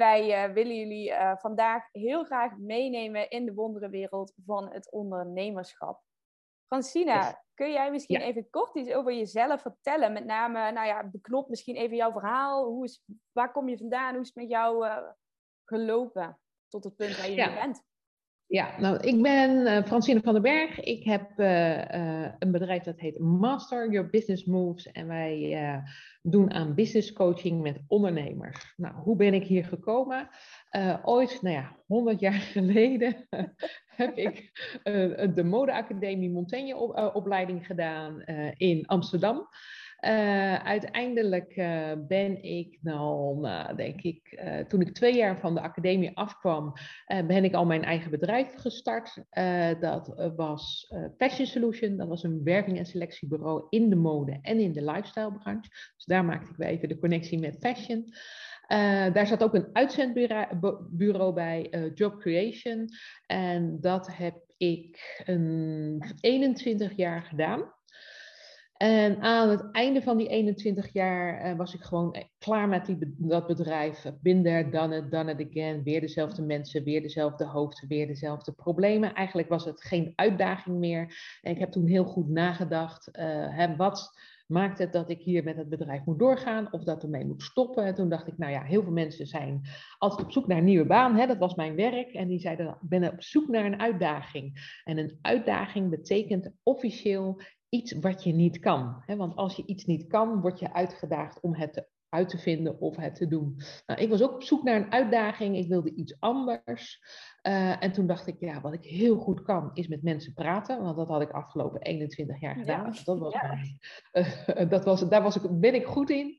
Wij uh, willen jullie uh, vandaag heel graag meenemen in de wonderenwereld van het ondernemerschap. Francina, yes. kun jij misschien ja. even kort iets over jezelf vertellen? Met name, nou ja, beknop misschien even jouw verhaal. Hoe is, waar kom je vandaan? Hoe is het met jou uh, gelopen tot het punt waar je ja. nu bent? Ja, nou, ik ben uh, Francine van den Berg. Ik heb uh, uh, een bedrijf dat heet Master Your Business Moves. En wij doen aan business coaching met ondernemers. Nou, hoe ben ik hier gekomen? ooit, nou ja, 100 jaar geleden heb ik de modeacademie Montaigne op, opleiding gedaan in Amsterdam. Uh, uiteindelijk uh, ben ik nou, nou denk ik, toen ik twee jaar van de academie afkwam, ben ik al mijn eigen bedrijf gestart. dat was Fashion Solution, dat was een werving- en selectiebureau in de mode en in de lifestyle branche. Dus daar maakte ik weer even de connectie met fashion. daar zat ook een uitzendbureau bij, Job Creation. En dat heb ik een 21 jaar gedaan. En aan het einde van die 21 jaar uh, was ik gewoon klaar met die, dat bedrijf. Been there, done it, done it again. Weer dezelfde mensen, weer dezelfde hoofden, weer dezelfde problemen. Eigenlijk was het geen uitdaging meer. En ik heb toen heel goed nagedacht, uh, hè, wat maakt het dat ik hier met het bedrijf moet doorgaan of dat ermee moet stoppen. En toen dacht ik, nou ja, heel veel mensen zijn altijd op zoek naar een nieuwe baan. Hè? Dat was mijn werk. En die zeiden, ik ben op zoek naar een uitdaging. En een uitdaging betekent officieel iets wat je niet kan. Hè? Want als je iets niet kan, word je uitgedaagd om het uit te vinden of het te doen. Nou, ik was ook op zoek naar een uitdaging. Ik wilde iets anders. Uh, en toen dacht ik, ja, wat ik heel goed kan, is met mensen praten. Want dat had ik afgelopen 21 jaar gedaan. Ja. Dat was Ja. mijn, uh, dat was, daar was ik, ben ik goed in.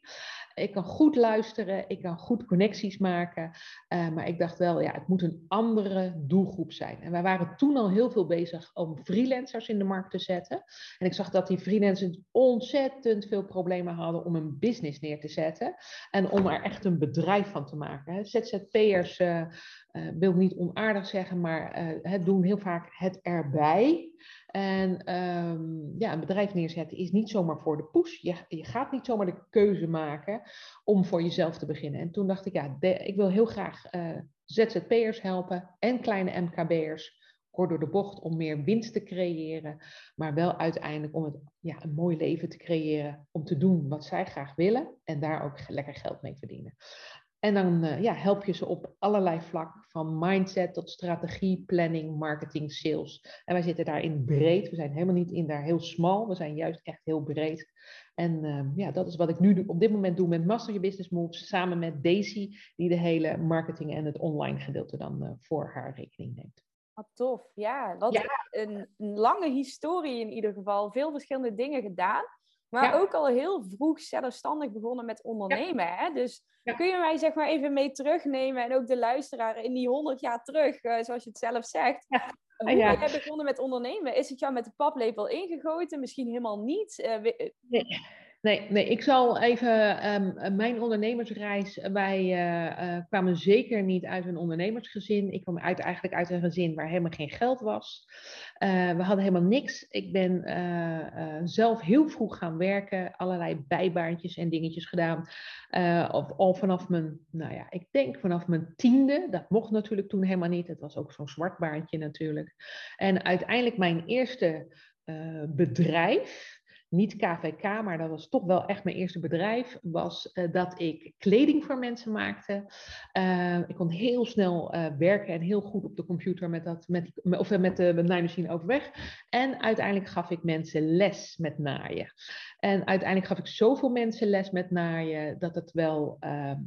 Ik kan goed luisteren, ik kan goed connecties maken. Uh, maar ik dacht wel, ja, het moet een andere doelgroep zijn. En wij waren toen al heel veel bezig om freelancers in de markt te zetten. En ik zag dat die freelancers ontzettend veel problemen hadden om een business neer te zetten. En om er echt een bedrijf van te maken. ZZP'ers, uh, uh, wil niet onaardig zeggen, maar het doen heel vaak het erbij. En um, ja, een bedrijf neerzetten is niet zomaar voor de push. Je, je gaat niet zomaar de keuze maken om voor jezelf te beginnen. En toen dacht ik, ja, ik wil heel graag uh, ZZP'ers helpen en kleine MKB'ers. Kort door de bocht om meer winst te creëren, maar wel uiteindelijk om het, ja, een mooi leven te creëren. Om te doen wat zij graag willen en daar ook lekker geld mee verdienen. En dan uh, ja, help je ze op allerlei vlakken, van mindset tot strategie, planning, marketing, sales. En wij zitten daarin breed. We zijn helemaal niet in daar heel smal. We zijn juist echt heel breed. En uh, ja, dat is wat ik nu op dit moment doe met Master Your Business Moves. Samen met Daisy, die de hele marketing en het online gedeelte dan uh, voor haar rekening neemt. Wat tof. Ja, wat ja. Een, een lange historie in ieder geval. Veel verschillende dingen gedaan. Maar ja. ook al heel vroeg zelfstandig begonnen met ondernemen. Ja. Hè? Dus ja. kun je mij zeg maar even mee terugnemen en ook de luisteraar in die 100 jaar terug, uh, zoals je het zelf zegt. Hoe ben jij begonnen met ondernemen? Is het jou met de paplepel ingegoten? Misschien helemaal niet? Uh, nee. Nee, nee, ik zal even um, mijn ondernemersreis. Wij uh, uh, kwamen zeker niet uit een ondernemersgezin. Ik kwam uit, eigenlijk uit een gezin waar helemaal geen geld was. Uh, we hadden helemaal niks. Ik ben zelf heel vroeg gaan werken, allerlei bijbaantjes en dingetjes gedaan. Of, al vanaf mijn, nou ja, ik denk vanaf mijn tiende. Dat mocht natuurlijk toen helemaal niet. Het was ook zo'n zwart baantje natuurlijk. En uiteindelijk mijn eerste bedrijf niet KVK, maar dat was toch wel echt mijn eerste bedrijf, was uh, dat ik kleding voor mensen maakte. Uh, ik kon heel snel uh, werken en heel goed op de computer met, dat, met, of met de naaimachine overweg. En uiteindelijk gaf ik mensen les met naaien. En uiteindelijk gaf ik zoveel mensen les met naaien dat het wel ehm,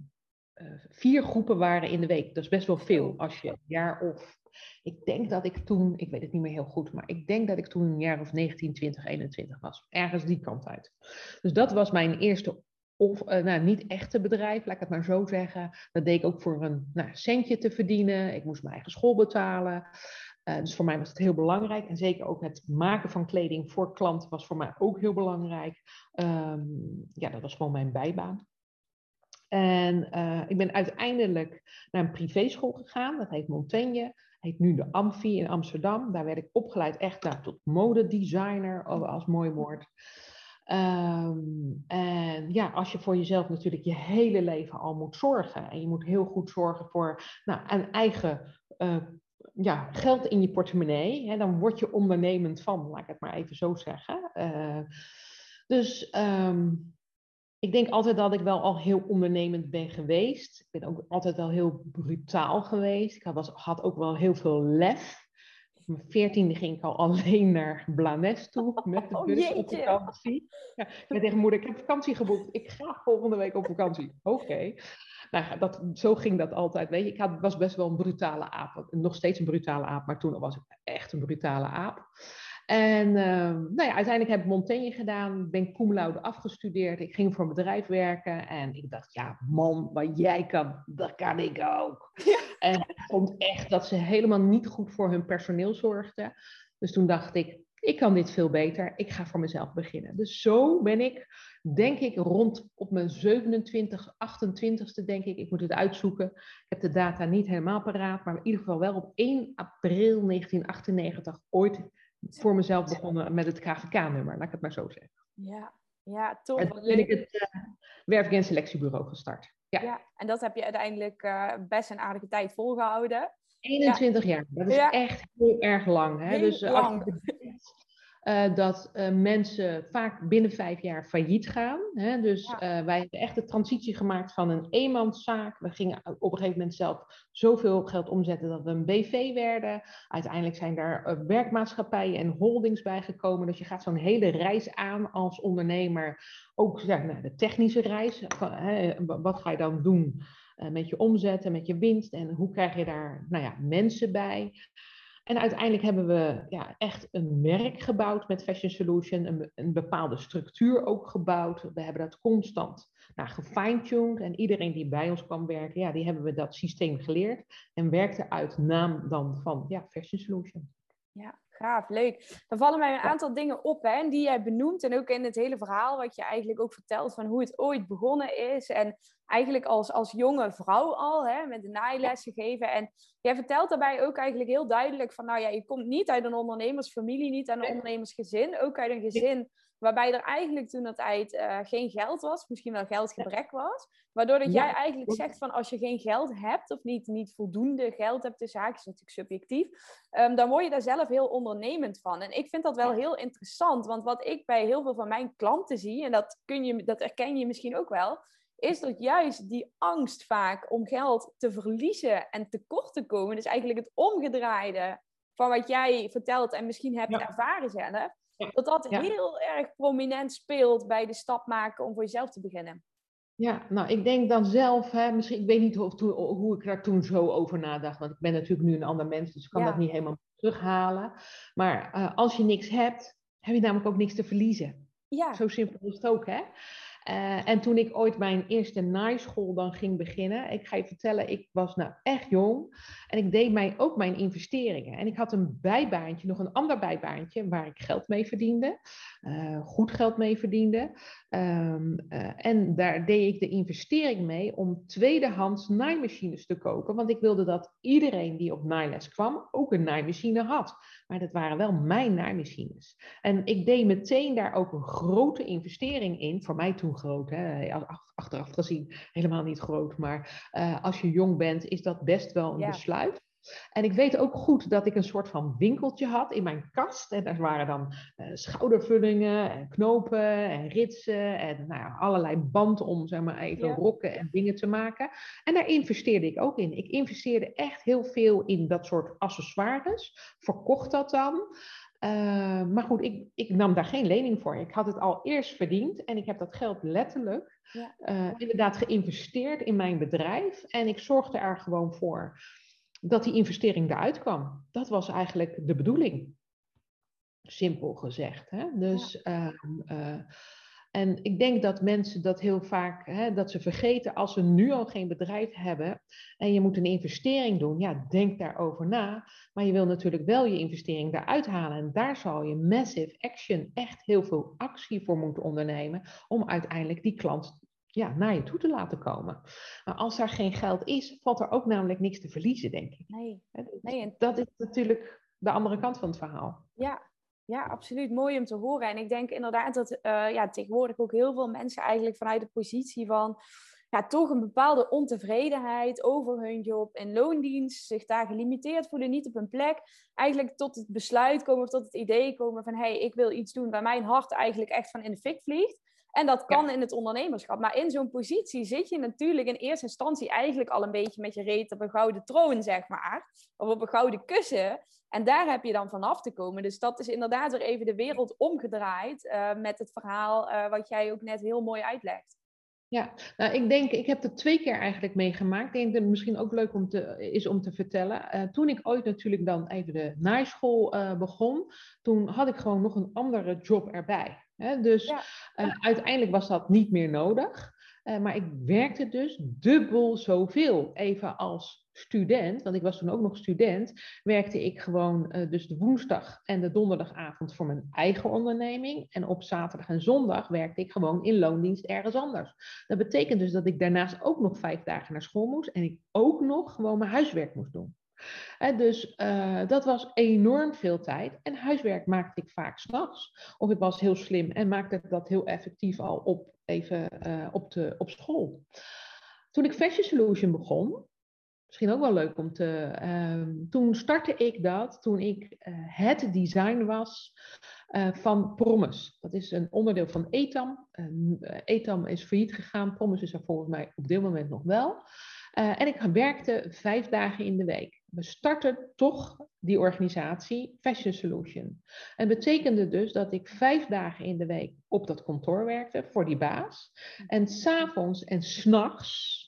vier groepen waren in de week. Dat is best wel veel als je een jaar of ik denk dat ik toen, ik weet het niet meer heel goed, maar ik denk dat ik toen een jaar of 19, 20, 21 was. Ergens die kant uit. Dus dat was mijn eerste, of uh, nou, niet echte bedrijf, laat ik het maar zo zeggen. Dat deed ik ook voor een nou, centje te verdienen. Ik moest mijn eigen school betalen. Uh, dus voor mij was het heel belangrijk. En zeker ook het maken van kleding voor klanten was voor mij ook heel belangrijk. Um, ja, dat was gewoon mijn bijbaan. En uh, ik ben uiteindelijk naar een privéschool gegaan. Dat heet Montaigne heet nu de Amfi in Amsterdam. Daar werd ik opgeleid echt nou, tot modedesigner, als mooi woord. Ehm, en ja, als je voor jezelf natuurlijk je hele leven al moet zorgen. En je moet heel goed zorgen voor nou, een eigen uh, ja, geld in je portemonnee. Hè, dan word je ondernemend van, laat ik het maar even zo zeggen. Uh, dus um, ik denk altijd dat ik wel al heel ondernemend ben geweest. Ik ben ook altijd wel heel brutaal geweest. Ik had, had ook wel heel veel lef. Op mijn veertiende ging ik al alleen naar Blanes toe met de oh, bus op vakantie. Ja, ik zei tegen moeder, ik heb vakantie geboekt. Ik ga volgende week op vakantie. Oké. Nou, dat, zo ging dat altijd. Weet je, ik had, was best wel een brutale aap. Nog steeds een brutale aap, maar toen was ik echt een brutale aap. En uh, nou ja, uiteindelijk heb ik Montaigne gedaan, ben cum laude afgestudeerd. Ik ging voor een bedrijf werken en ik dacht, ja man, wat jij kan, dat kan ik ook. En ik vond echt dat ze helemaal niet goed voor hun personeel zorgden. Dus toen dacht ik, ik kan dit veel beter, ik ga voor mezelf beginnen. Dus zo ben ik, denk ik, rond op mijn 27, 28ste, denk ik, ik moet het uitzoeken. Ik heb de data niet helemaal paraat, maar in ieder geval wel op 1 april 1998 ooit voor mezelf begonnen met het KVK-nummer, laat ik het maar zo zeggen. Ja, ja tof. En toen ben ik het uh, werf- en selectiebureau gestart. Ja. ja. en dat heb je uiteindelijk uh, best een aardige tijd volgehouden. 21 jaar, dat is echt heel erg lang. Hè? Heel dus lang. Uh, dat uh, mensen vaak binnen vijf jaar failliet gaan. Hè? Dus uh, wij hebben echt de transitie gemaakt van een eenmanszaak. We gingen op een gegeven moment zelf zoveel geld omzetten dat we een BV werden. Uiteindelijk zijn daar werkmaatschappijen en holdings bij gekomen. Dus je gaat zo'n hele reis aan als ondernemer. Ook ja, nou, de technische reis. Van, hè, wat ga je dan doen met je omzet en met je winst? En hoe krijg je daar nou ja, mensen bij? En uiteindelijk hebben we ja, echt een merk gebouwd met Fashion Solution, een, een bepaalde structuur ook gebouwd. We hebben dat constant nou, gefine-tuned en iedereen die bij ons kwam werken, ja, die hebben we dat systeem geleerd en werkte uit naam dan van ja, Fashion Solution. Ja, gaaf, leuk. Dan vallen mij een aantal dingen op hè, die jij benoemt. En ook in het hele verhaal wat je eigenlijk ook vertelt van hoe het ooit begonnen is. En eigenlijk als, als jonge vrouw al, hè, met de naailes gegeven. En jij vertelt daarbij ook eigenlijk heel duidelijk van, nou ja, je komt niet uit een ondernemersfamilie, niet uit een ondernemersgezin. Ook uit een gezin waarbij er eigenlijk toen dat tijd uh, geen geld was, misschien wel geldgebrek was. Waardoor dat jij eigenlijk zegt van als je geen geld hebt of niet, niet voldoende geld hebt, de zaak is natuurlijk subjectief, um, dan word je daar zelf heel ondernemend van. En ik vind dat wel heel interessant, want wat ik bij heel veel van mijn klanten zie, en dat, kun je, dat herken je misschien ook wel, is dat juist die angst vaak om geld te verliezen en tekort te komen, dus eigenlijk het omgedraaide van wat jij vertelt en misschien hebt ja. ervaren zelf, dat dat ja. heel erg prominent speelt bij de stap maken om voor jezelf te beginnen. Ja, nou, ik denk dan zelf, hè, misschien, ik weet niet of, hoe, hoe ik daar toen zo over nadacht, want ik ben natuurlijk nu een ander mens, dus ik kan ja. dat niet helemaal terughalen. Maar uh, als je niks hebt, heb je namelijk ook niks te verliezen. Ja. Zo simpel is het ook, hè? Uh, en toen ik ooit mijn eerste naaischool dan ging beginnen, ik ga je vertellen, ik was nou echt jong en ik deed mij ook mijn investeringen. En ik had een bijbaantje, nog een ander bijbaantje, waar ik geld mee verdiende, uh, goed geld mee verdiende. Um, uh, en daar deed ik de investering mee om tweedehands naaimachines te kopen, want ik wilde dat iedereen die op naailes kwam ook een naaimachine had. Maar dat waren wel mijn naaimachines. En ik deed meteen daar ook een grote investering in, voor mij toen groot, hè? achteraf gezien helemaal niet groot, maar uh, als je jong bent is dat best wel een ja. besluit. En ik weet ook goed dat ik een soort van winkeltje had in mijn kast. En daar waren dan uh, schoudervullingen en knopen en ritsen en nou ja, allerlei band om zeg maar even ja. rokken en dingen te maken. En daar investeerde ik ook in. Ik investeerde echt heel veel in dat soort accessoires. Verkocht dat dan. Uh, maar goed, ik, ik, nam daar geen lening voor. Ik had het al eerst verdiend en ik heb dat geld letterlijk ja. uh, inderdaad geïnvesteerd in mijn bedrijf. En ik zorgde er gewoon voor dat die investering eruit kwam. Dat was eigenlijk de bedoeling. Simpel gezegd. Hè? Dus, ja. uh, en ik denk dat mensen dat heel vaak, hè, dat ze vergeten als ze nu al geen bedrijf hebben en je moet een investering doen, ja, denk daarover na. Maar je wil natuurlijk wel je investering daaruit halen. En daar zal je massive action, echt heel veel actie voor moeten ondernemen om uiteindelijk die klant ja, naar je toe te laten komen. Maar als daar geen geld is, valt er ook namelijk niks te verliezen, denk ik. Nee. nee. Dat is natuurlijk de andere kant van het verhaal. Ja, Ja, absoluut. Mooi om te horen. En ik denk inderdaad dat uh, ja, tegenwoordig ook heel veel mensen eigenlijk vanuit de positie van ja, toch een bepaalde ontevredenheid over hun job en loondienst, zich daar gelimiteerd voelen, niet op hun plek, eigenlijk tot het besluit komen of tot het idee komen van hé, hey, ik wil iets doen waar mijn hart eigenlijk echt van in de fik vliegt. En dat kan in het ondernemerschap. Maar in zo'n positie zit je natuurlijk in eerste instantie eigenlijk al een beetje met je reet op een gouden troon, zeg maar. Of op een gouden kussen. En daar heb je dan vanaf te komen. Dus dat is inderdaad weer even de wereld omgedraaid uh, met het verhaal uh, wat jij ook net heel mooi uitlegt. Ja, nou, ik denk, ik heb het twee keer eigenlijk meegemaakt. Ik denk dat het misschien ook leuk om te, is om te vertellen. Uh, toen ik ooit natuurlijk dan even de naaischool uh, begon, toen had ik gewoon nog een andere job erbij. Hè? Dus ja. uh, uiteindelijk was dat niet meer nodig. maar ik werkte dus dubbel zoveel, even als student, want ik was toen ook nog student, werkte ik gewoon uh, dus de woensdag en de donderdagavond voor mijn eigen onderneming. En op zaterdag en zondag werkte ik gewoon in loondienst ergens anders. Dat betekent dus dat ik daarnaast ook nog vijf dagen naar school moest en ik ook nog gewoon mijn huiswerk moest doen. Dus uh, dat was enorm veel tijd. En huiswerk maakte ik vaak s'nachts. Of ik was heel slim en maakte dat heel effectief al op, even uh, op, de, op school. Toen ik Fashion Solution begon, misschien ook wel leuk om te. Uh, toen startte ik dat toen ik uh, het design was van Promise. Dat is een onderdeel van Etam. Etam is failliet gegaan. Promise is er volgens mij op dit moment nog wel. en ik werkte vijf dagen in de week. We startten toch die organisatie Fashion Solution. En betekende dus dat ik vijf dagen in de week op dat kantoor werkte voor die baas. En s'avonds en s'nachts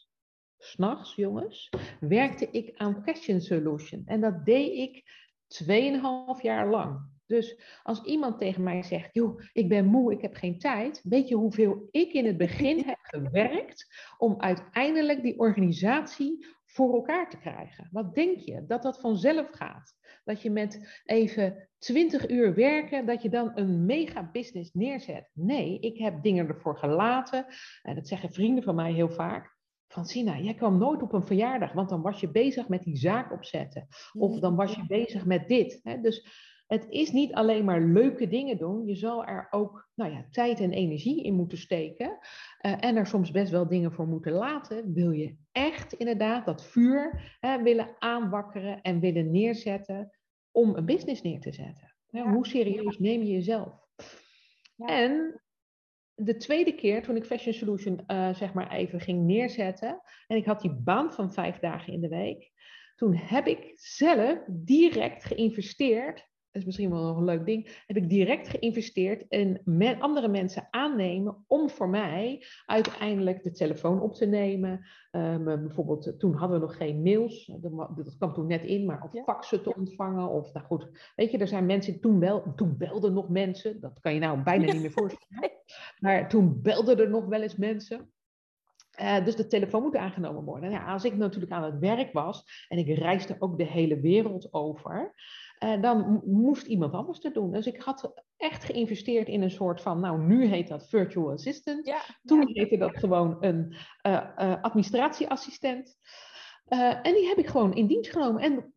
s'nachts, jongens, werkte ik aan Fashion Solution. En dat deed ik 2,5 jaar lang. Dus als iemand tegen mij zegt, joh, ik ben moe, ik heb geen tijd, weet je hoeveel ik in het begin heb gewerkt om uiteindelijk die organisatie voor elkaar te krijgen? Wat denk je? Dat dat vanzelf gaat? Dat je met even 20 uur werken, dat je dan een mega business neerzet? Nee, ik heb dingen ervoor gelaten. En dat zeggen vrienden van mij heel vaak. Francina, jij kwam nooit op een verjaardag, want dan was je bezig met die zaak opzetten. Of dan was je bezig met dit. Dus het is niet alleen maar leuke dingen doen. Je zal er ook nou ja, tijd en energie in moeten steken. Uh, en er soms best wel dingen voor moeten laten. Wil je echt inderdaad dat vuur hè, willen aanwakkeren en willen neerzetten om een business neer te zetten? Ja. Hoe serieus neem je jezelf? Ja. En de tweede keer toen ik Fashion Solution uh, zeg maar even ging neerzetten en ik had die baan van vijf dagen in de week, toen heb ik zelf direct geïnvesteerd is misschien wel nog een leuk ding, heb ik direct geïnvesteerd in andere mensen aannemen om voor mij uiteindelijk de telefoon op te nemen. Um, bijvoorbeeld, toen hadden we nog geen mails, dat kwam toen net in, maar of faxen te ontvangen. Of, nou goed, weet je, er zijn mensen, toen, wel, toen belden nog mensen, dat kan je nou bijna niet meer voorstellen. Maar toen belden er nog wel eens mensen. Uh, dus de telefoon moet aangenomen worden. Ja, als ik natuurlijk aan het werk was en ik reisde ook de hele wereld over, uh, dan moest iemand anders het doen. Dus ik had echt geïnvesteerd in een soort van, nou nu heet dat virtual assistant. Ja, Toen ja. heette dat gewoon een uh, uh, administratieassistent. en die heb ik gewoon in dienst genomen. En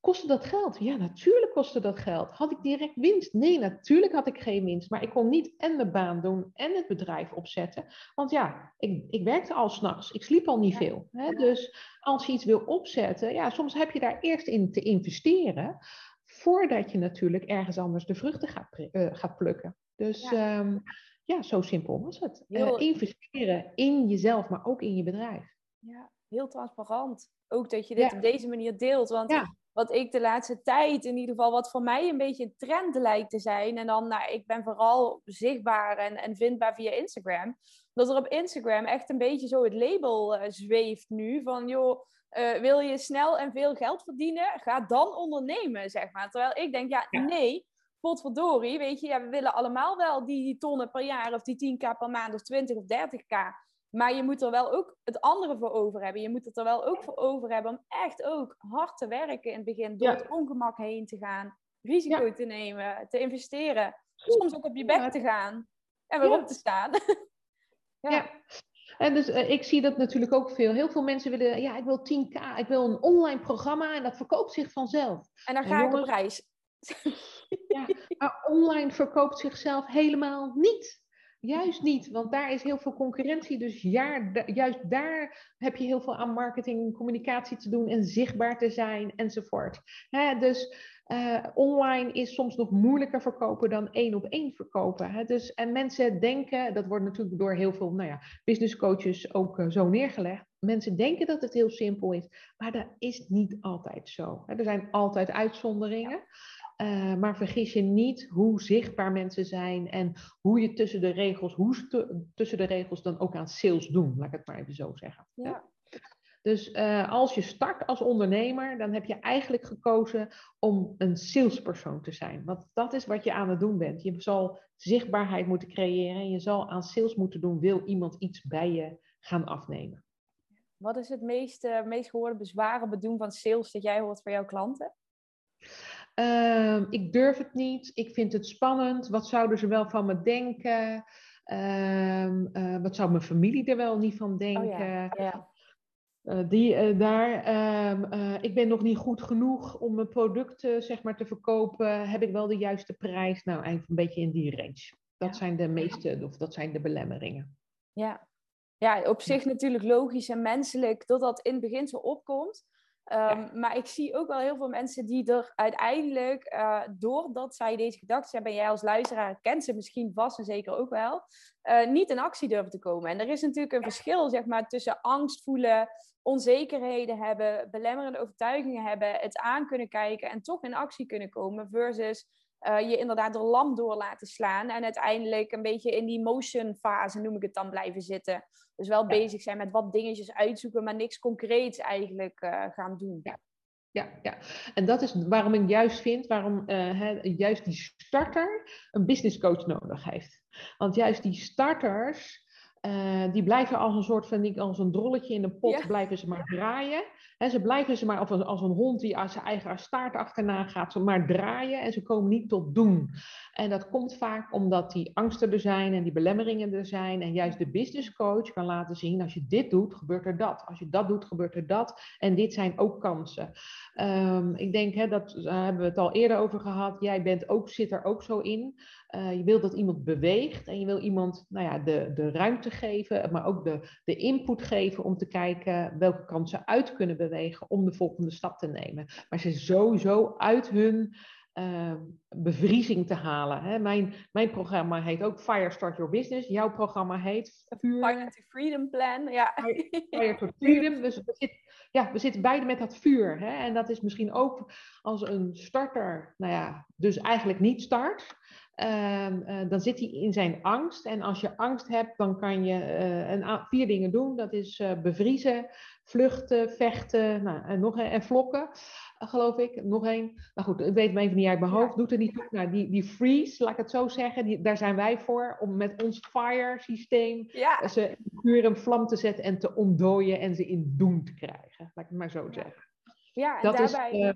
kostte dat geld? Ja, natuurlijk kostte dat geld. Had ik direct winst? Nee, natuurlijk had ik geen winst. Maar ik kon niet en de baan doen en het bedrijf opzetten. Want ja, ik, ik werkte al s'nachts. Ik sliep al niet veel. Hè? Dus als je iets wil opzetten, ja, soms heb je daar eerst in te investeren voordat je natuurlijk ergens anders de vruchten gaat, uh, gaat plukken. Dus ja. Um, ja. zo simpel was het. Heel... Uh, investeren in jezelf, maar ook in je bedrijf. Ja, heel transparant. Ook dat je dit ja. op deze manier deelt. Want ja. Wat ik de laatste tijd, in ieder geval, wat voor mij een beetje een trend lijkt te zijn. En dan, nou, ik ben vooral zichtbaar en, en vindbaar via Instagram. Dat er op Instagram echt een beetje zo het label uh, zweeft nu. Van joh, uh, wil je snel en veel geld verdienen, ga dan ondernemen, zeg maar. Terwijl ik denk, ja, ja. nee, potverdorie, weet je, ja, we willen allemaal wel die tonnen per jaar of die 10k per maand of 20 of 30k. Maar je moet er wel ook het andere voor over hebben. Je moet het er wel ook voor over hebben om echt ook hard te werken in het begin. Door ja. het ongemak heen te gaan, risico ja. te nemen, te investeren. Soms ook op je bek te gaan en weer op te staan. ja. En dus uh, ik zie dat natuurlijk ook veel. Heel veel mensen willen, ja, ik wil 10k, ik wil een online programma en dat verkoopt zich vanzelf. En dan ga en ik op reis. Ja, maar online verkoopt zichzelf helemaal niet. Juist niet, want daar is heel veel concurrentie. Dus ja, juist daar heb je heel veel aan marketing, communicatie te doen en zichtbaar te zijn enzovoort. Dus uh, online is soms nog moeilijker verkopen dan één op één verkopen. Dus, en mensen denken, dat wordt natuurlijk door heel veel nou ja, business coaches ook uh, zo neergelegd. Mensen denken dat het heel simpel is, maar dat is niet altijd zo. Er zijn altijd uitzonderingen. Uh, maar vergis je niet hoe zichtbaar mensen zijn en hoe je tussen de regels, hoe ze tussen de regels dan ook aan sales doen, laat ik het maar even zo zeggen. Ja. Dus uh, als je start als ondernemer, dan heb je eigenlijk gekozen om een salespersoon te zijn. Want dat is wat je aan het doen bent. Je zal zichtbaarheid moeten creëren en je zal aan sales moeten doen, wil iemand iets bij je gaan afnemen. Wat is het meest, uh, meest gehoorde bezwaren bedoen van sales dat jij hoort van jouw klanten? Uh, ik durf het niet. Ik vind het spannend. Wat zouden ze wel van me denken? Uh, wat zou mijn familie er wel niet van denken? Oh ja, ja. Uh, die, uh, daar, uh, ik ben nog niet goed genoeg om mijn producten zeg maar, te verkopen. Heb ik wel de juiste prijs? Nou, eigenlijk een beetje in die range. Dat zijn de meeste, of dat zijn de belemmeringen. Ja. ja, op zich natuurlijk logisch en menselijk dat dat in het begin zo opkomt. Um, Maar ik zie ook wel heel veel mensen die er uiteindelijk, uh, doordat zij deze gedachten hebben, en jij als luisteraar kent ze misschien vast en zeker ook wel, uh, niet in actie durven te komen. En er is natuurlijk een verschil zeg maar, tussen angst voelen, onzekerheden hebben, belemmerende overtuigingen hebben, het aan kunnen kijken en toch in actie kunnen komen, versus uh, je inderdaad de lamp door laten slaan en uiteindelijk een beetje in die motion fase, noem ik het dan, blijven zitten. Dus wel bezig zijn met wat dingetjes uitzoeken, maar niks concreets eigenlijk uh, gaan doen. Ja. Ja, ja, en dat is waarom ik juist vind, waarom uh, juist die starter een business coach nodig heeft. Want juist die starters, uh, die blijven als een soort van, als een drolletje in een pot, blijven ze maar draaien. En ze blijven ze maar, of als een hond die aan zijn eigen staart achterna gaat, ze maar draaien en ze komen niet tot doen. En dat komt vaak omdat die angsten er zijn en die belemmeringen er zijn. En juist de business coach kan laten zien, als je dit doet, gebeurt er dat. Als je dat doet, gebeurt er dat. En dit zijn ook kansen. Um, ik denk, hè, dat daar hebben we het al eerder over gehad. Jij bent ook, zit er ook zo in. Uh, je wilt dat iemand beweegt en je wil iemand nou ja, de, de ruimte geven, maar ook de, de input geven om te kijken welke kansen uit kunnen bewegen om de volgende stap te nemen. Maar ze sowieso uit hun uh, bevriezing te halen. Hè. Mijn, mijn programma heet ook Fire Start Your Business. Jouw programma heet Vuur. Fire to Freedom Plan. Ja. Fire, to Freedom. Dus we zitten, ja, we zitten beide met dat vuur. Hè. En dat is misschien ook als een starter, nou ja, dus eigenlijk niet start. Uh, dan zit hij in zijn angst. En als je angst hebt, dan kan je uh, een, vier dingen doen. Dat is uh, bevriezen, vluchten, vechten nou, en, nog, en vlokken geloof ik. Nog één. Nou goed, ik weet hem even niet uit mijn hoofd. Doet er niet toe. Nou, die, die freeze, laat ik het zo zeggen, die, daar zijn wij voor. Om met ons fire systeem ja. ze vuur en vlam te zetten en te ontdooien en ze in doen te krijgen. Laat ik het maar zo zeggen. Ja, Dat daarbij... is uh,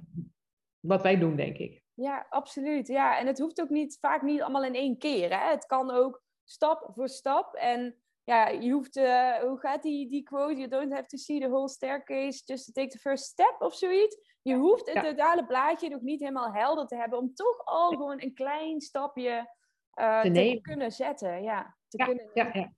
wat wij doen, denk ik. Ja, absoluut. Ja, en het hoeft ook niet, vaak niet allemaal in één keer. Hè? Het kan ook stap voor stap. En ja, je hoeft, uh, hoe gaat die, die quote? You don't have to see the whole staircase, just to take the first step of zoiets. Je hoeft het totale plaatje nog niet helemaal helder te hebben om toch al gewoon een klein stapje uh, te, te kunnen zetten. Ja, te ja, kunnen ja, ja.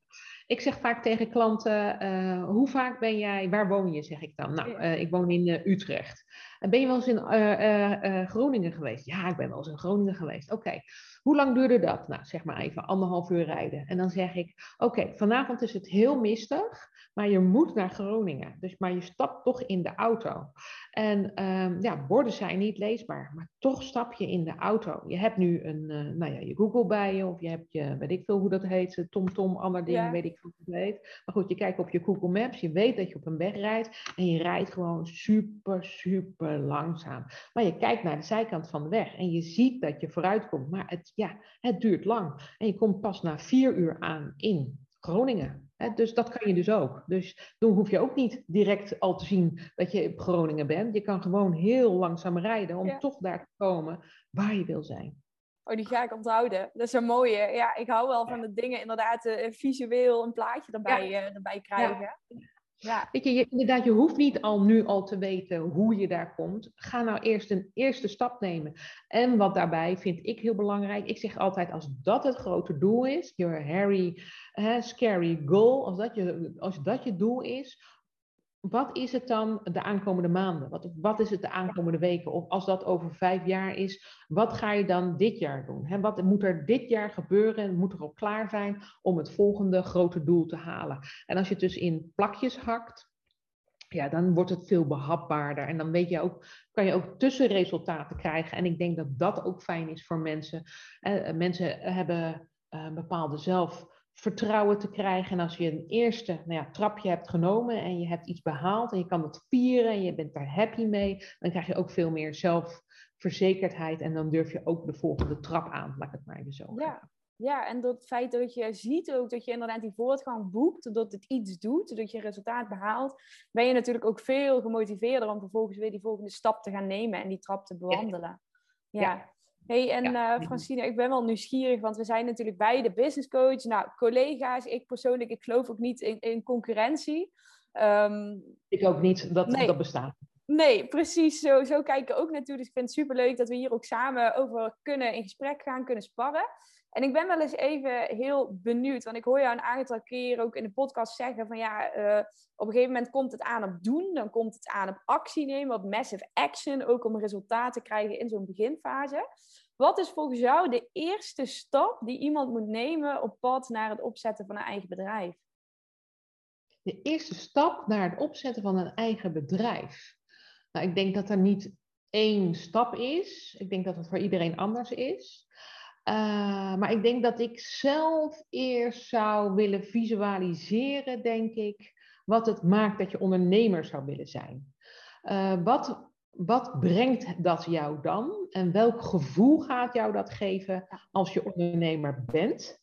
Ik zeg vaak tegen klanten, uh, hoe vaak ben jij, waar woon je, zeg ik dan? Nou, uh, ik woon in Utrecht. Ben je wel eens in Groningen geweest? Ja, ik ben wel eens in Groningen geweest. Oké. Hoe lang duurde dat? Nou, zeg maar even anderhalf uur rijden. En dan zeg ik, oké, vanavond is het heel mistig, maar je moet naar Groningen. Dus, maar je stapt toch in de auto. En um, ja, borden zijn niet leesbaar, maar toch stap je in de auto. Je hebt nu een, uh, nou ja, je Google bij je, of je hebt je, weet ik veel hoe dat heet, TomTom, andere dingen, weet ik veel hoe het heet. Maar goed, je kijkt op je Google Maps, je weet dat je op een weg rijdt en je rijdt gewoon super, super langzaam. Maar je kijkt naar de zijkant van de weg en je ziet dat je vooruit komt, maar het, ja, het duurt lang. En je komt pas na vier uur aan in Groningen. Dus dat kan je dus ook. Dus dan hoef je ook niet direct al te zien dat je op Groningen bent. Je kan gewoon heel langzaam rijden om toch daar te komen waar je wil zijn. Oh, die ga ik onthouden. Dat is een mooie. Ja, ik hou wel van de dingen inderdaad uh, visueel een plaatje erbij, uh, erbij krijgen. Ja. Weet je, je, inderdaad, je hoeft niet al nu al te weten hoe je daar komt. Ga nou eerst een eerste stap nemen. En wat daarbij vind ik heel belangrijk. Ik zeg altijd, als dat het grote doel is, your hairy, scary goal, als dat, je, als dat je doel is, wat is het dan de aankomende maanden? Wat, wat is het de aankomende weken? Of als dat over vijf jaar is, wat ga je dan dit jaar doen? Wat moet er dit jaar gebeuren? Moet er al klaar zijn om het volgende grote doel te halen? En als je het dus in plakjes hakt, ja, dan wordt het veel behapbaarder. En dan weet je ook, kan je ook tussenresultaten krijgen. En ik denk dat dat ook fijn is voor mensen. Eh, mensen hebben uh, bepaalde zelf vertrouwen te krijgen. En als je een eerste nou ja, trapje hebt genomen en je hebt iets behaald en je kan dat vieren en je bent daar happy mee, dan krijg je ook veel meer zelfverzekerdheid en dan durf je ook de volgende trap aan, laat ik het maar even zo ja. Ja, en dat feit dat je ziet ook dat je inderdaad die voortgang boekt, dat het iets doet, dat je resultaat behaalt, ben je natuurlijk ook veel gemotiveerder om vervolgens weer die volgende stap te gaan nemen en die trap te bewandelen. ja. ja hey, en ja. uh, Francine, ik ben wel nieuwsgierig, want we zijn natuurlijk beide business coach. Nou, collega's, ik persoonlijk, ik geloof ook niet in, in concurrentie. Um, ik ook niet, dat, dat bestaat. Nee, precies. Zo, zo kijk ik ook naartoe. Dus ik vind het superleuk dat we hier ook samen over kunnen in gesprek gaan, kunnen sparren. En ik ben wel eens even heel benieuwd, want ik hoor jou een aantal keer ook in de podcast zeggen van ja, uh, op een gegeven moment komt het aan op doen, dan komt het aan op actie nemen, op massive action, ook om resultaten te krijgen in zo'n beginfase. Wat is volgens jou de eerste stap die iemand moet nemen op pad naar het opzetten van een eigen bedrijf? De eerste stap naar het opzetten van een eigen bedrijf. Nou, ik denk dat er niet één stap is. Ik denk dat het voor iedereen anders is. Uh, maar ik denk dat ik zelf eerst zou willen visualiseren, denk ik, wat het maakt dat je ondernemer zou willen zijn. Uh, wat, wat brengt dat jou dan? En welk gevoel gaat jou dat geven als je ondernemer bent?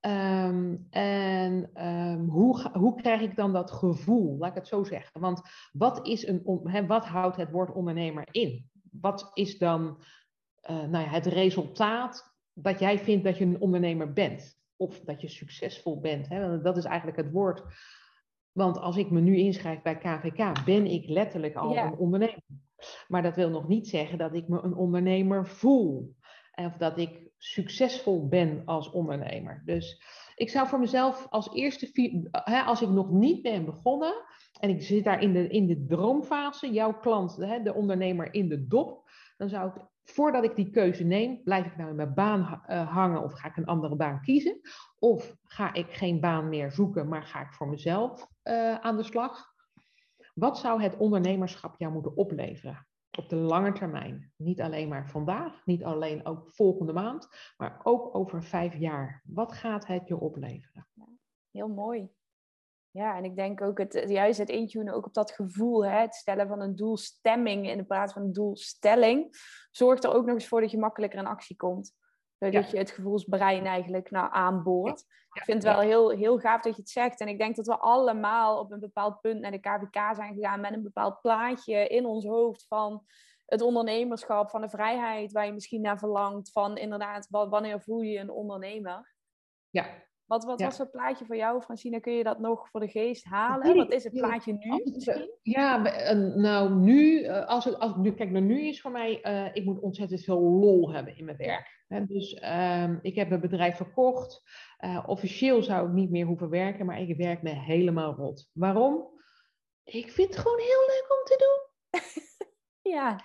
Um, en um, hoe, hoe krijg ik dan dat gevoel? Laat ik het zo zeggen. Want wat, is een, he, wat houdt het woord ondernemer in? Wat is dan uh, nou ja, het resultaat dat jij vindt dat je een ondernemer bent. Of dat je succesvol bent. Hè? Dat is eigenlijk het woord. Want als ik me nu inschrijf bij KVK, ben ik letterlijk al een ondernemer. Maar dat wil nog niet zeggen dat ik me een ondernemer voel. Of dat ik succesvol ben als ondernemer. Dus ik zou voor mezelf als eerste, als ik nog niet ben begonnen en ik zit daar in de, in de droomfase, jouw klant, de ondernemer in de dop, dan zou ik voordat ik die keuze neem, blijf ik nou in mijn baan uh, hangen of ga ik een andere baan kiezen? Of ga ik geen baan meer zoeken, maar ga ik voor mezelf uh, aan de slag? Wat zou het ondernemerschap jou moeten opleveren op de lange termijn? Niet alleen maar vandaag, niet alleen ook volgende maand, maar ook over vijf jaar. Wat gaat het je opleveren? Heel mooi. Ja, en ik denk ook het, juist het intunen ook op dat gevoel, hè, het stellen van een doelstemming in plaats van een doelstelling, zorgt er ook nog eens voor dat je makkelijker in actie komt. Zodat je het gevoelsbrein eigenlijk nou aanboort. Ik vind het wel heel, heel gaaf dat je het zegt. En ik denk dat we allemaal op een bepaald punt naar de KVK zijn gegaan met een bepaald plaatje in ons hoofd van het ondernemerschap, van de vrijheid waar je misschien naar verlangt, van inderdaad, wanneer voel je een ondernemer? Ja, wat, wat was het plaatje voor jou, Francine? Kun je dat nog voor de geest halen? Wat is het plaatje nu misschien? Ja, nou nu, eh, als het, als, nu, kijk, nou, nu is voor mij, uh, ik moet ontzettend veel lol hebben in mijn werk. Dus um, ik heb een bedrijf verkocht. Uh, officieel zou ik niet meer hoeven werken, maar ik werk me helemaal rot. Waarom? Ik vind het gewoon heel leuk om te doen. ja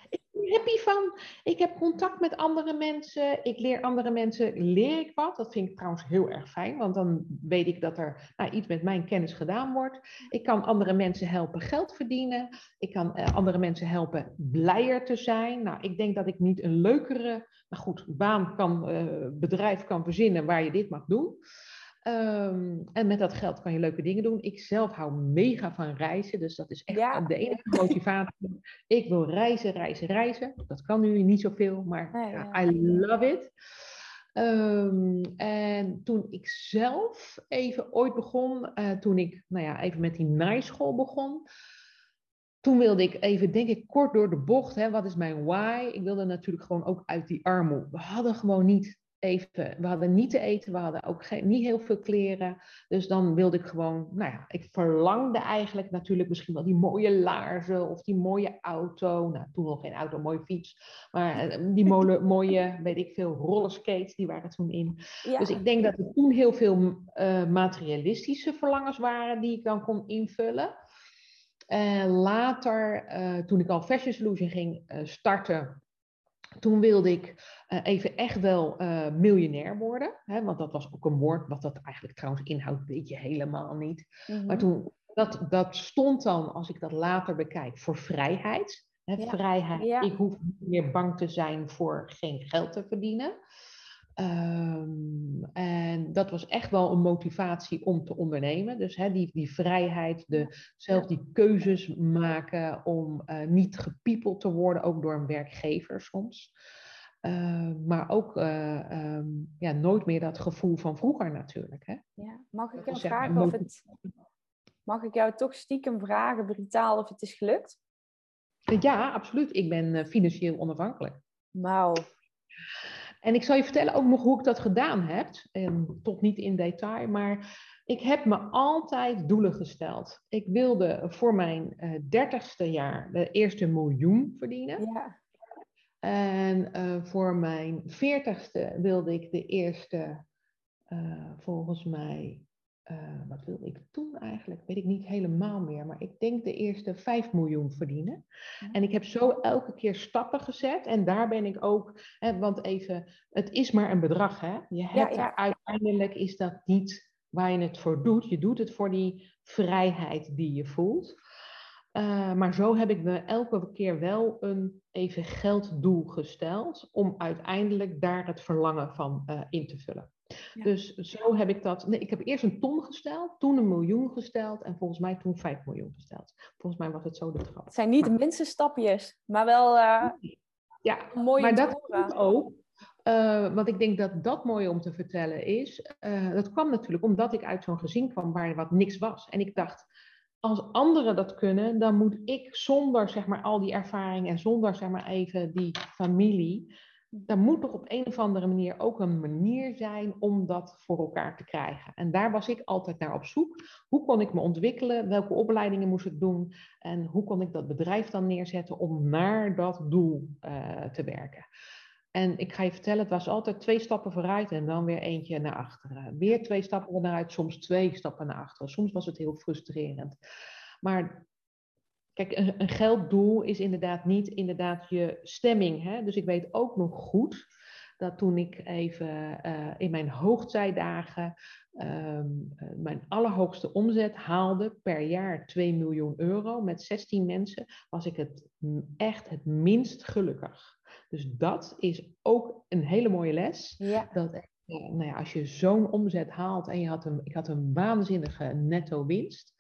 happy van. Ik heb contact met andere mensen. Ik leer andere mensen, leer ik wat. Dat vind ik trouwens heel erg fijn, want dan weet ik dat er nou, iets met mijn kennis gedaan wordt. Ik kan andere mensen helpen geld verdienen. Ik kan uh, andere mensen helpen blijer te zijn. Nou, ik denk dat ik niet een leukere, maar goed, baan kan, uh, bedrijf kan verzinnen waar je dit mag doen. Um, en met dat geld kan je leuke dingen doen. Ik zelf hou mega van reizen, dus dat is echt de enige motivatie. ik wil reizen, reizen, reizen. Dat kan nu niet zoveel, maar ja, I love it. Um, en toen ik zelf even ooit begon, uh, toen ik nou ja, even met die naaischool begon, toen wilde ik even, denk ik, kort door de bocht, hè, wat is mijn why? Ik wilde natuurlijk gewoon ook uit die armoede. We hadden gewoon niet even, we hadden niet te eten, we hadden ook geen, niet heel veel kleren. Dus dan wilde ik gewoon, nou ja, ik verlangde eigenlijk natuurlijk misschien wel die mooie laarzen of die mooie auto. Nou, toen nog geen auto, mooie fiets. Maar eh, die mooie, weet ik veel, rollerskates, die waren toen in. Dus ik denk dat er toen heel veel uh, materialistische verlangens waren die ik dan kon invullen. En later, uh, toen ik al Fashion Solution ging starten, toen wilde ik uh, even echt wel uh, miljonair worden. Hè, want dat was ook een woord wat dat eigenlijk trouwens inhoudt, weet je helemaal niet. Maar toen, dat, dat stond dan, als ik dat later bekijk, voor vrijheid. Hè, ja. Vrijheid. Ja. Ik hoef niet meer bang te zijn voor geen geld te verdienen. Um, en dat was echt wel een motivatie om te ondernemen. Dus hè, die, die vrijheid, de, zelf die keuzes maken om uh, niet gepiepeld te worden, ook door een werkgever soms. Uh, maar ook uh, um, ja, nooit meer dat gevoel van vroeger natuurlijk. Hè? Ja. Mag ik jou vragen of het... Mag ik jou toch stiekem vragen, brutaal, of het is gelukt? Ja, absoluut. Ik ben financieel onafhankelijk. Wauw. En ik zal je vertellen ook nog hoe ik dat gedaan heb. En tot niet in detail, maar ik heb me altijd doelen gesteld. Ik wilde voor mijn eh, dertigste jaar de eerste miljoen verdienen. Ja. En uh, voor mijn veertigste wilde ik de eerste, uh, volgens mij, uh, wat wilde ik toen eigenlijk? Weet ik niet helemaal meer. Maar ik denk de eerste 5 miljoen verdienen. En ik heb zo elke keer stappen gezet. En daar ben ik ook, hè, want even, het is maar een bedrag. Hè? Je hebt ja, ja. uiteindelijk is dat niet waar je het voor doet. Je doet het voor die vrijheid die je voelt. Uh, maar zo heb ik me elke keer wel een even gelddoel gesteld. Om uiteindelijk daar het verlangen van uh, in te vullen. Dus zo heb ik dat. Nee, ik heb eerst een ton gesteld, toen een miljoen gesteld en volgens mij toen vijf miljoen gesteld. Volgens mij was het zo de trap. Het zijn niet de minste stapjes, maar wel uh, ja, mooie Maar dat komt ook. Uh, want ik denk dat dat mooi om te vertellen is. Uh, dat kwam natuurlijk omdat ik uit zo'n gezin kwam waar wat niks was. En ik dacht, als anderen dat kunnen, dan moet ik zonder zeg maar al die ervaring en zonder zeg maar even die familie er moet toch op een of andere manier ook een manier zijn om dat voor elkaar te krijgen. En daar was ik altijd naar op zoek. Hoe kon ik me ontwikkelen? Welke opleidingen moest ik doen? En hoe kon ik dat bedrijf dan neerzetten om naar dat doel uh, te werken? En ik ga je vertellen, het was altijd twee stappen vooruit en dan weer eentje naar achteren. Weer twee stappen naar soms twee stappen naar achteren. Soms was het heel frustrerend. Maar Kijk, een, een, gelddoel is inderdaad niet inderdaad je stemming. Hè? Dus ik weet ook nog goed dat toen ik even uh, in mijn hoogtijdagen um, mijn allerhoogste omzet haalde per jaar 2 miljoen euro met 16 mensen, was ik het echt het minst gelukkig. Dus dat is ook een hele mooie les. Ja. Dat uh, nou ja, als je zo'n omzet haalt en je had een, ik had een waanzinnige netto winst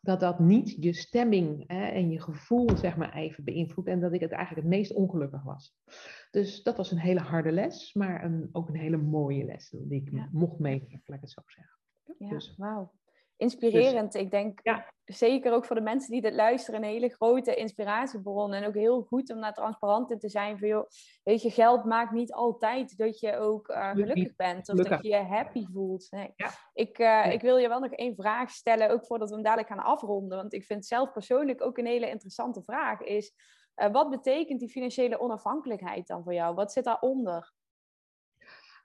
dat dat niet je stemming hè, en je gevoel zeg maar even beïnvloedt en dat ik het eigenlijk het meest ongelukkig was. Dus dat was een hele harde les, maar een, ook een hele mooie les die ik mocht meegeven, laat ik het zo zeggen. Ja, dus, wauw inspirerend. Dus, ik denk ja. zeker ook voor de mensen die dit luisteren, een hele grote inspiratiebron. En ook heel goed om daar transparant in te zijn. Van, joh, weet je, geld maakt niet altijd dat je ook uh, gelukkig bent. Of dat je je happy voelt. Nee. Ja. Ik, uh, ik wil je wel nog één vraag stellen, ook voordat we hem dadelijk gaan afronden. Want ik vind zelf persoonlijk ook een hele interessante vraag. Is, uh, wat betekent die financiële onafhankelijkheid dan voor jou? Wat zit daaronder?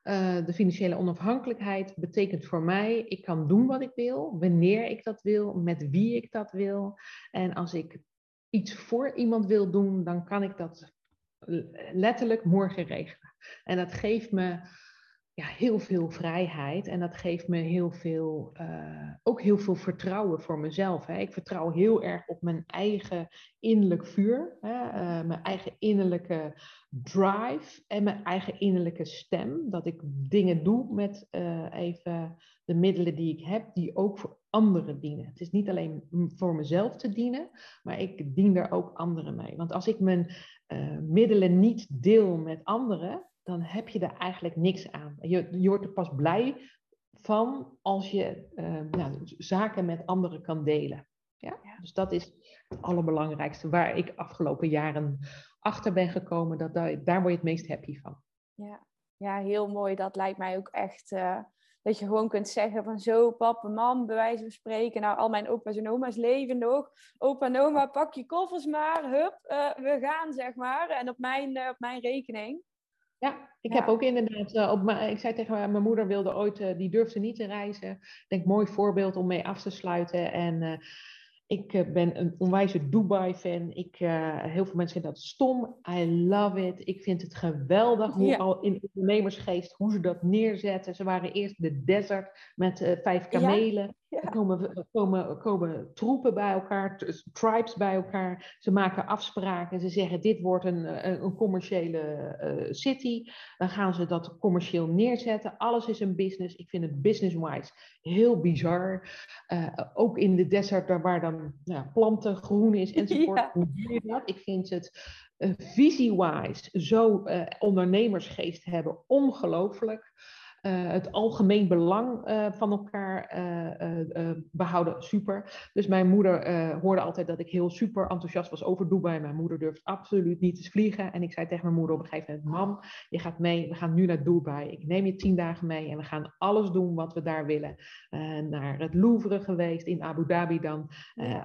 Uh, de financiële onafhankelijkheid betekent voor mij, ik kan doen wat ik wil, wanneer ik dat wil, met wie ik dat wil. En als ik iets voor iemand wil doen, dan kan ik dat letterlijk morgen regelen. En dat geeft me ja, heel veel vrijheid en dat geeft me heel veel, uh, ook heel veel vertrouwen voor mezelf. Hè. Ik vertrouw heel erg op mijn eigen innerlijk vuur, hè, uh, mijn eigen innerlijke drive en mijn eigen innerlijke stem. Dat ik dingen doe met uh, even de middelen die ik heb, die ook voor anderen dienen. Het is niet alleen voor mezelf te dienen, maar ik dien er ook anderen mee. Want als ik mijn middelen niet deel met anderen, dan heb je er eigenlijk niks aan. Je, je wordt er pas blij van als je uh, zaken met anderen kan delen. Ja? Dus dat is het allerbelangrijkste waar ik afgelopen jaren achter ben gekomen. Dat daar, daar word je het meest happy van. Ja, ja, heel mooi. Dat lijkt mij ook echt dat je gewoon kunt zeggen van zo, papa, mam, bij wijze van spreken. Nou, al mijn opa's en oma's leven nog. Opa en oma, pak je koffers maar. Hup, we gaan, zeg maar. En op mijn, op mijn rekening. Ja, ik heb ook inderdaad, uh, op ik zei tegen mijn moeder wilde ooit, uh, die durfde niet te reizen. Ik denk, mooi voorbeeld om mee af te sluiten. En uh, ik eh, ben een onwijze Dubai-fan. Ik, heel veel mensen vinden dat stom. I love it. Ik vind het geweldig hoe al in ondernemersgeest, hoe ze dat neerzetten. Ze waren eerst de desert met vijf kamelen. Ja. Er komen, komen, komen troepen bij elkaar, tribes bij elkaar. Ze maken afspraken. Ze zeggen: Dit wordt een, een commerciële uh, city. Dan gaan ze dat commercieel neerzetten. Alles is een business. Ik vind het business-wise heel bizar. Uh, ook in de desert, waar dan ja, planten groen is enzovoort. Ja. Hoe doe je dat? Ik vind het uh, visie-wise zo ondernemersgeest hebben. Ongelooflijk. Uh, het algemeen belang uh, van elkaar uh, behouden, super. Dus mijn moeder hoorde altijd dat ik heel super enthousiast was over Dubai. Mijn moeder durft absoluut niet te vliegen. En ik zei tegen mijn moeder op een gegeven moment: Mam, je gaat mee, we gaan nu naar Dubai. Ik neem je tien dagen mee en we gaan alles doen wat we daar willen. naar het Louvre geweest, in Abu Dhabi dan.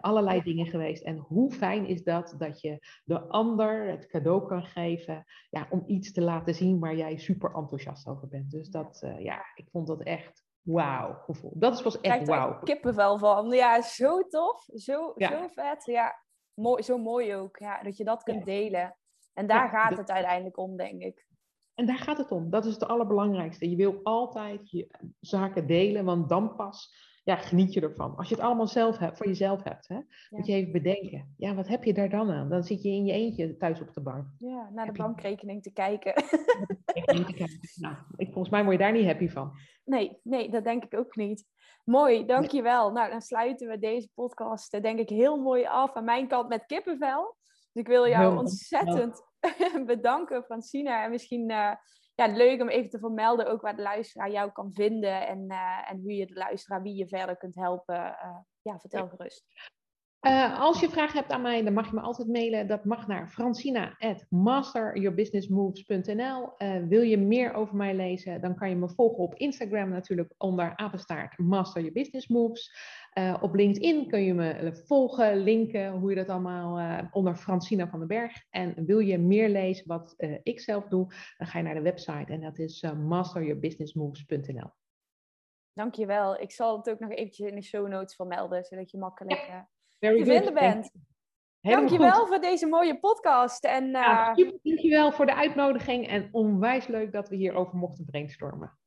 allerlei dingen geweest. En hoe fijn is dat dat je de ander het cadeau kan geven ja, om iets te laten zien waar jij super enthousiast over bent. Dus dat uh, ja, ik vond dat echt wauw gevoel. Dat is pas echt wauw. kippenvel van. Ja, zo tof. Zo, zo vet. Ja, mooi, zo mooi ook. Ja, dat je dat kunt delen. En daar gaat het uiteindelijk om, denk ik. En daar gaat het om. Dat is het allerbelangrijkste. Je wil altijd je zaken delen, want dan pas ja, geniet je ervan. Als je het allemaal zelf hebt, voor jezelf hebt, hè, moet je even bedenken. Ja, wat heb je daar dan aan? Dan zit je in je eentje thuis op de bank. Ja, naar de bankrekening te kijken. nou, ik, volgens mij word je daar niet happy van. Nee, nee, dat denk ik ook niet. Mooi, dankjewel. Nou, dan sluiten we deze podcast eh, denk ik heel mooi af aan mijn kant met kippenvel. Dus ik wil jou ontzettend bedanken, Francina. En misschien uh, ja, leuk om even te vermelden ook waar de luisteraar jou kan vinden en, uh, en hoe je de luisteraar, wie je verder kunt helpen. Uh, ja, vertel gerust. Uh, als je vragen hebt aan mij, dan mag je me altijd mailen. Dat mag naar francina.masteryourbusinessmoves.nl. Wil je meer over mij lezen, dan kan je me volgen op Instagram natuurlijk onder apenstaart Master Your Business Moves. Uh, op LinkedIn kun je me volgen, linken, hoe je dat allemaal onder Francina van den Berg. En wil je meer lezen wat ik zelf doe, dan ga je naar de website en dat is masteryourbusinessmoves.nl. Dankjewel. Ik zal het ook nog eventjes in de show notes vermelden, zodat je makkelijk... Ja te vinden bent. Dankjewel voor deze mooie podcast. En, ja, dankjewel voor de uitnodiging en onwijs leuk dat we hierover mochten brainstormen.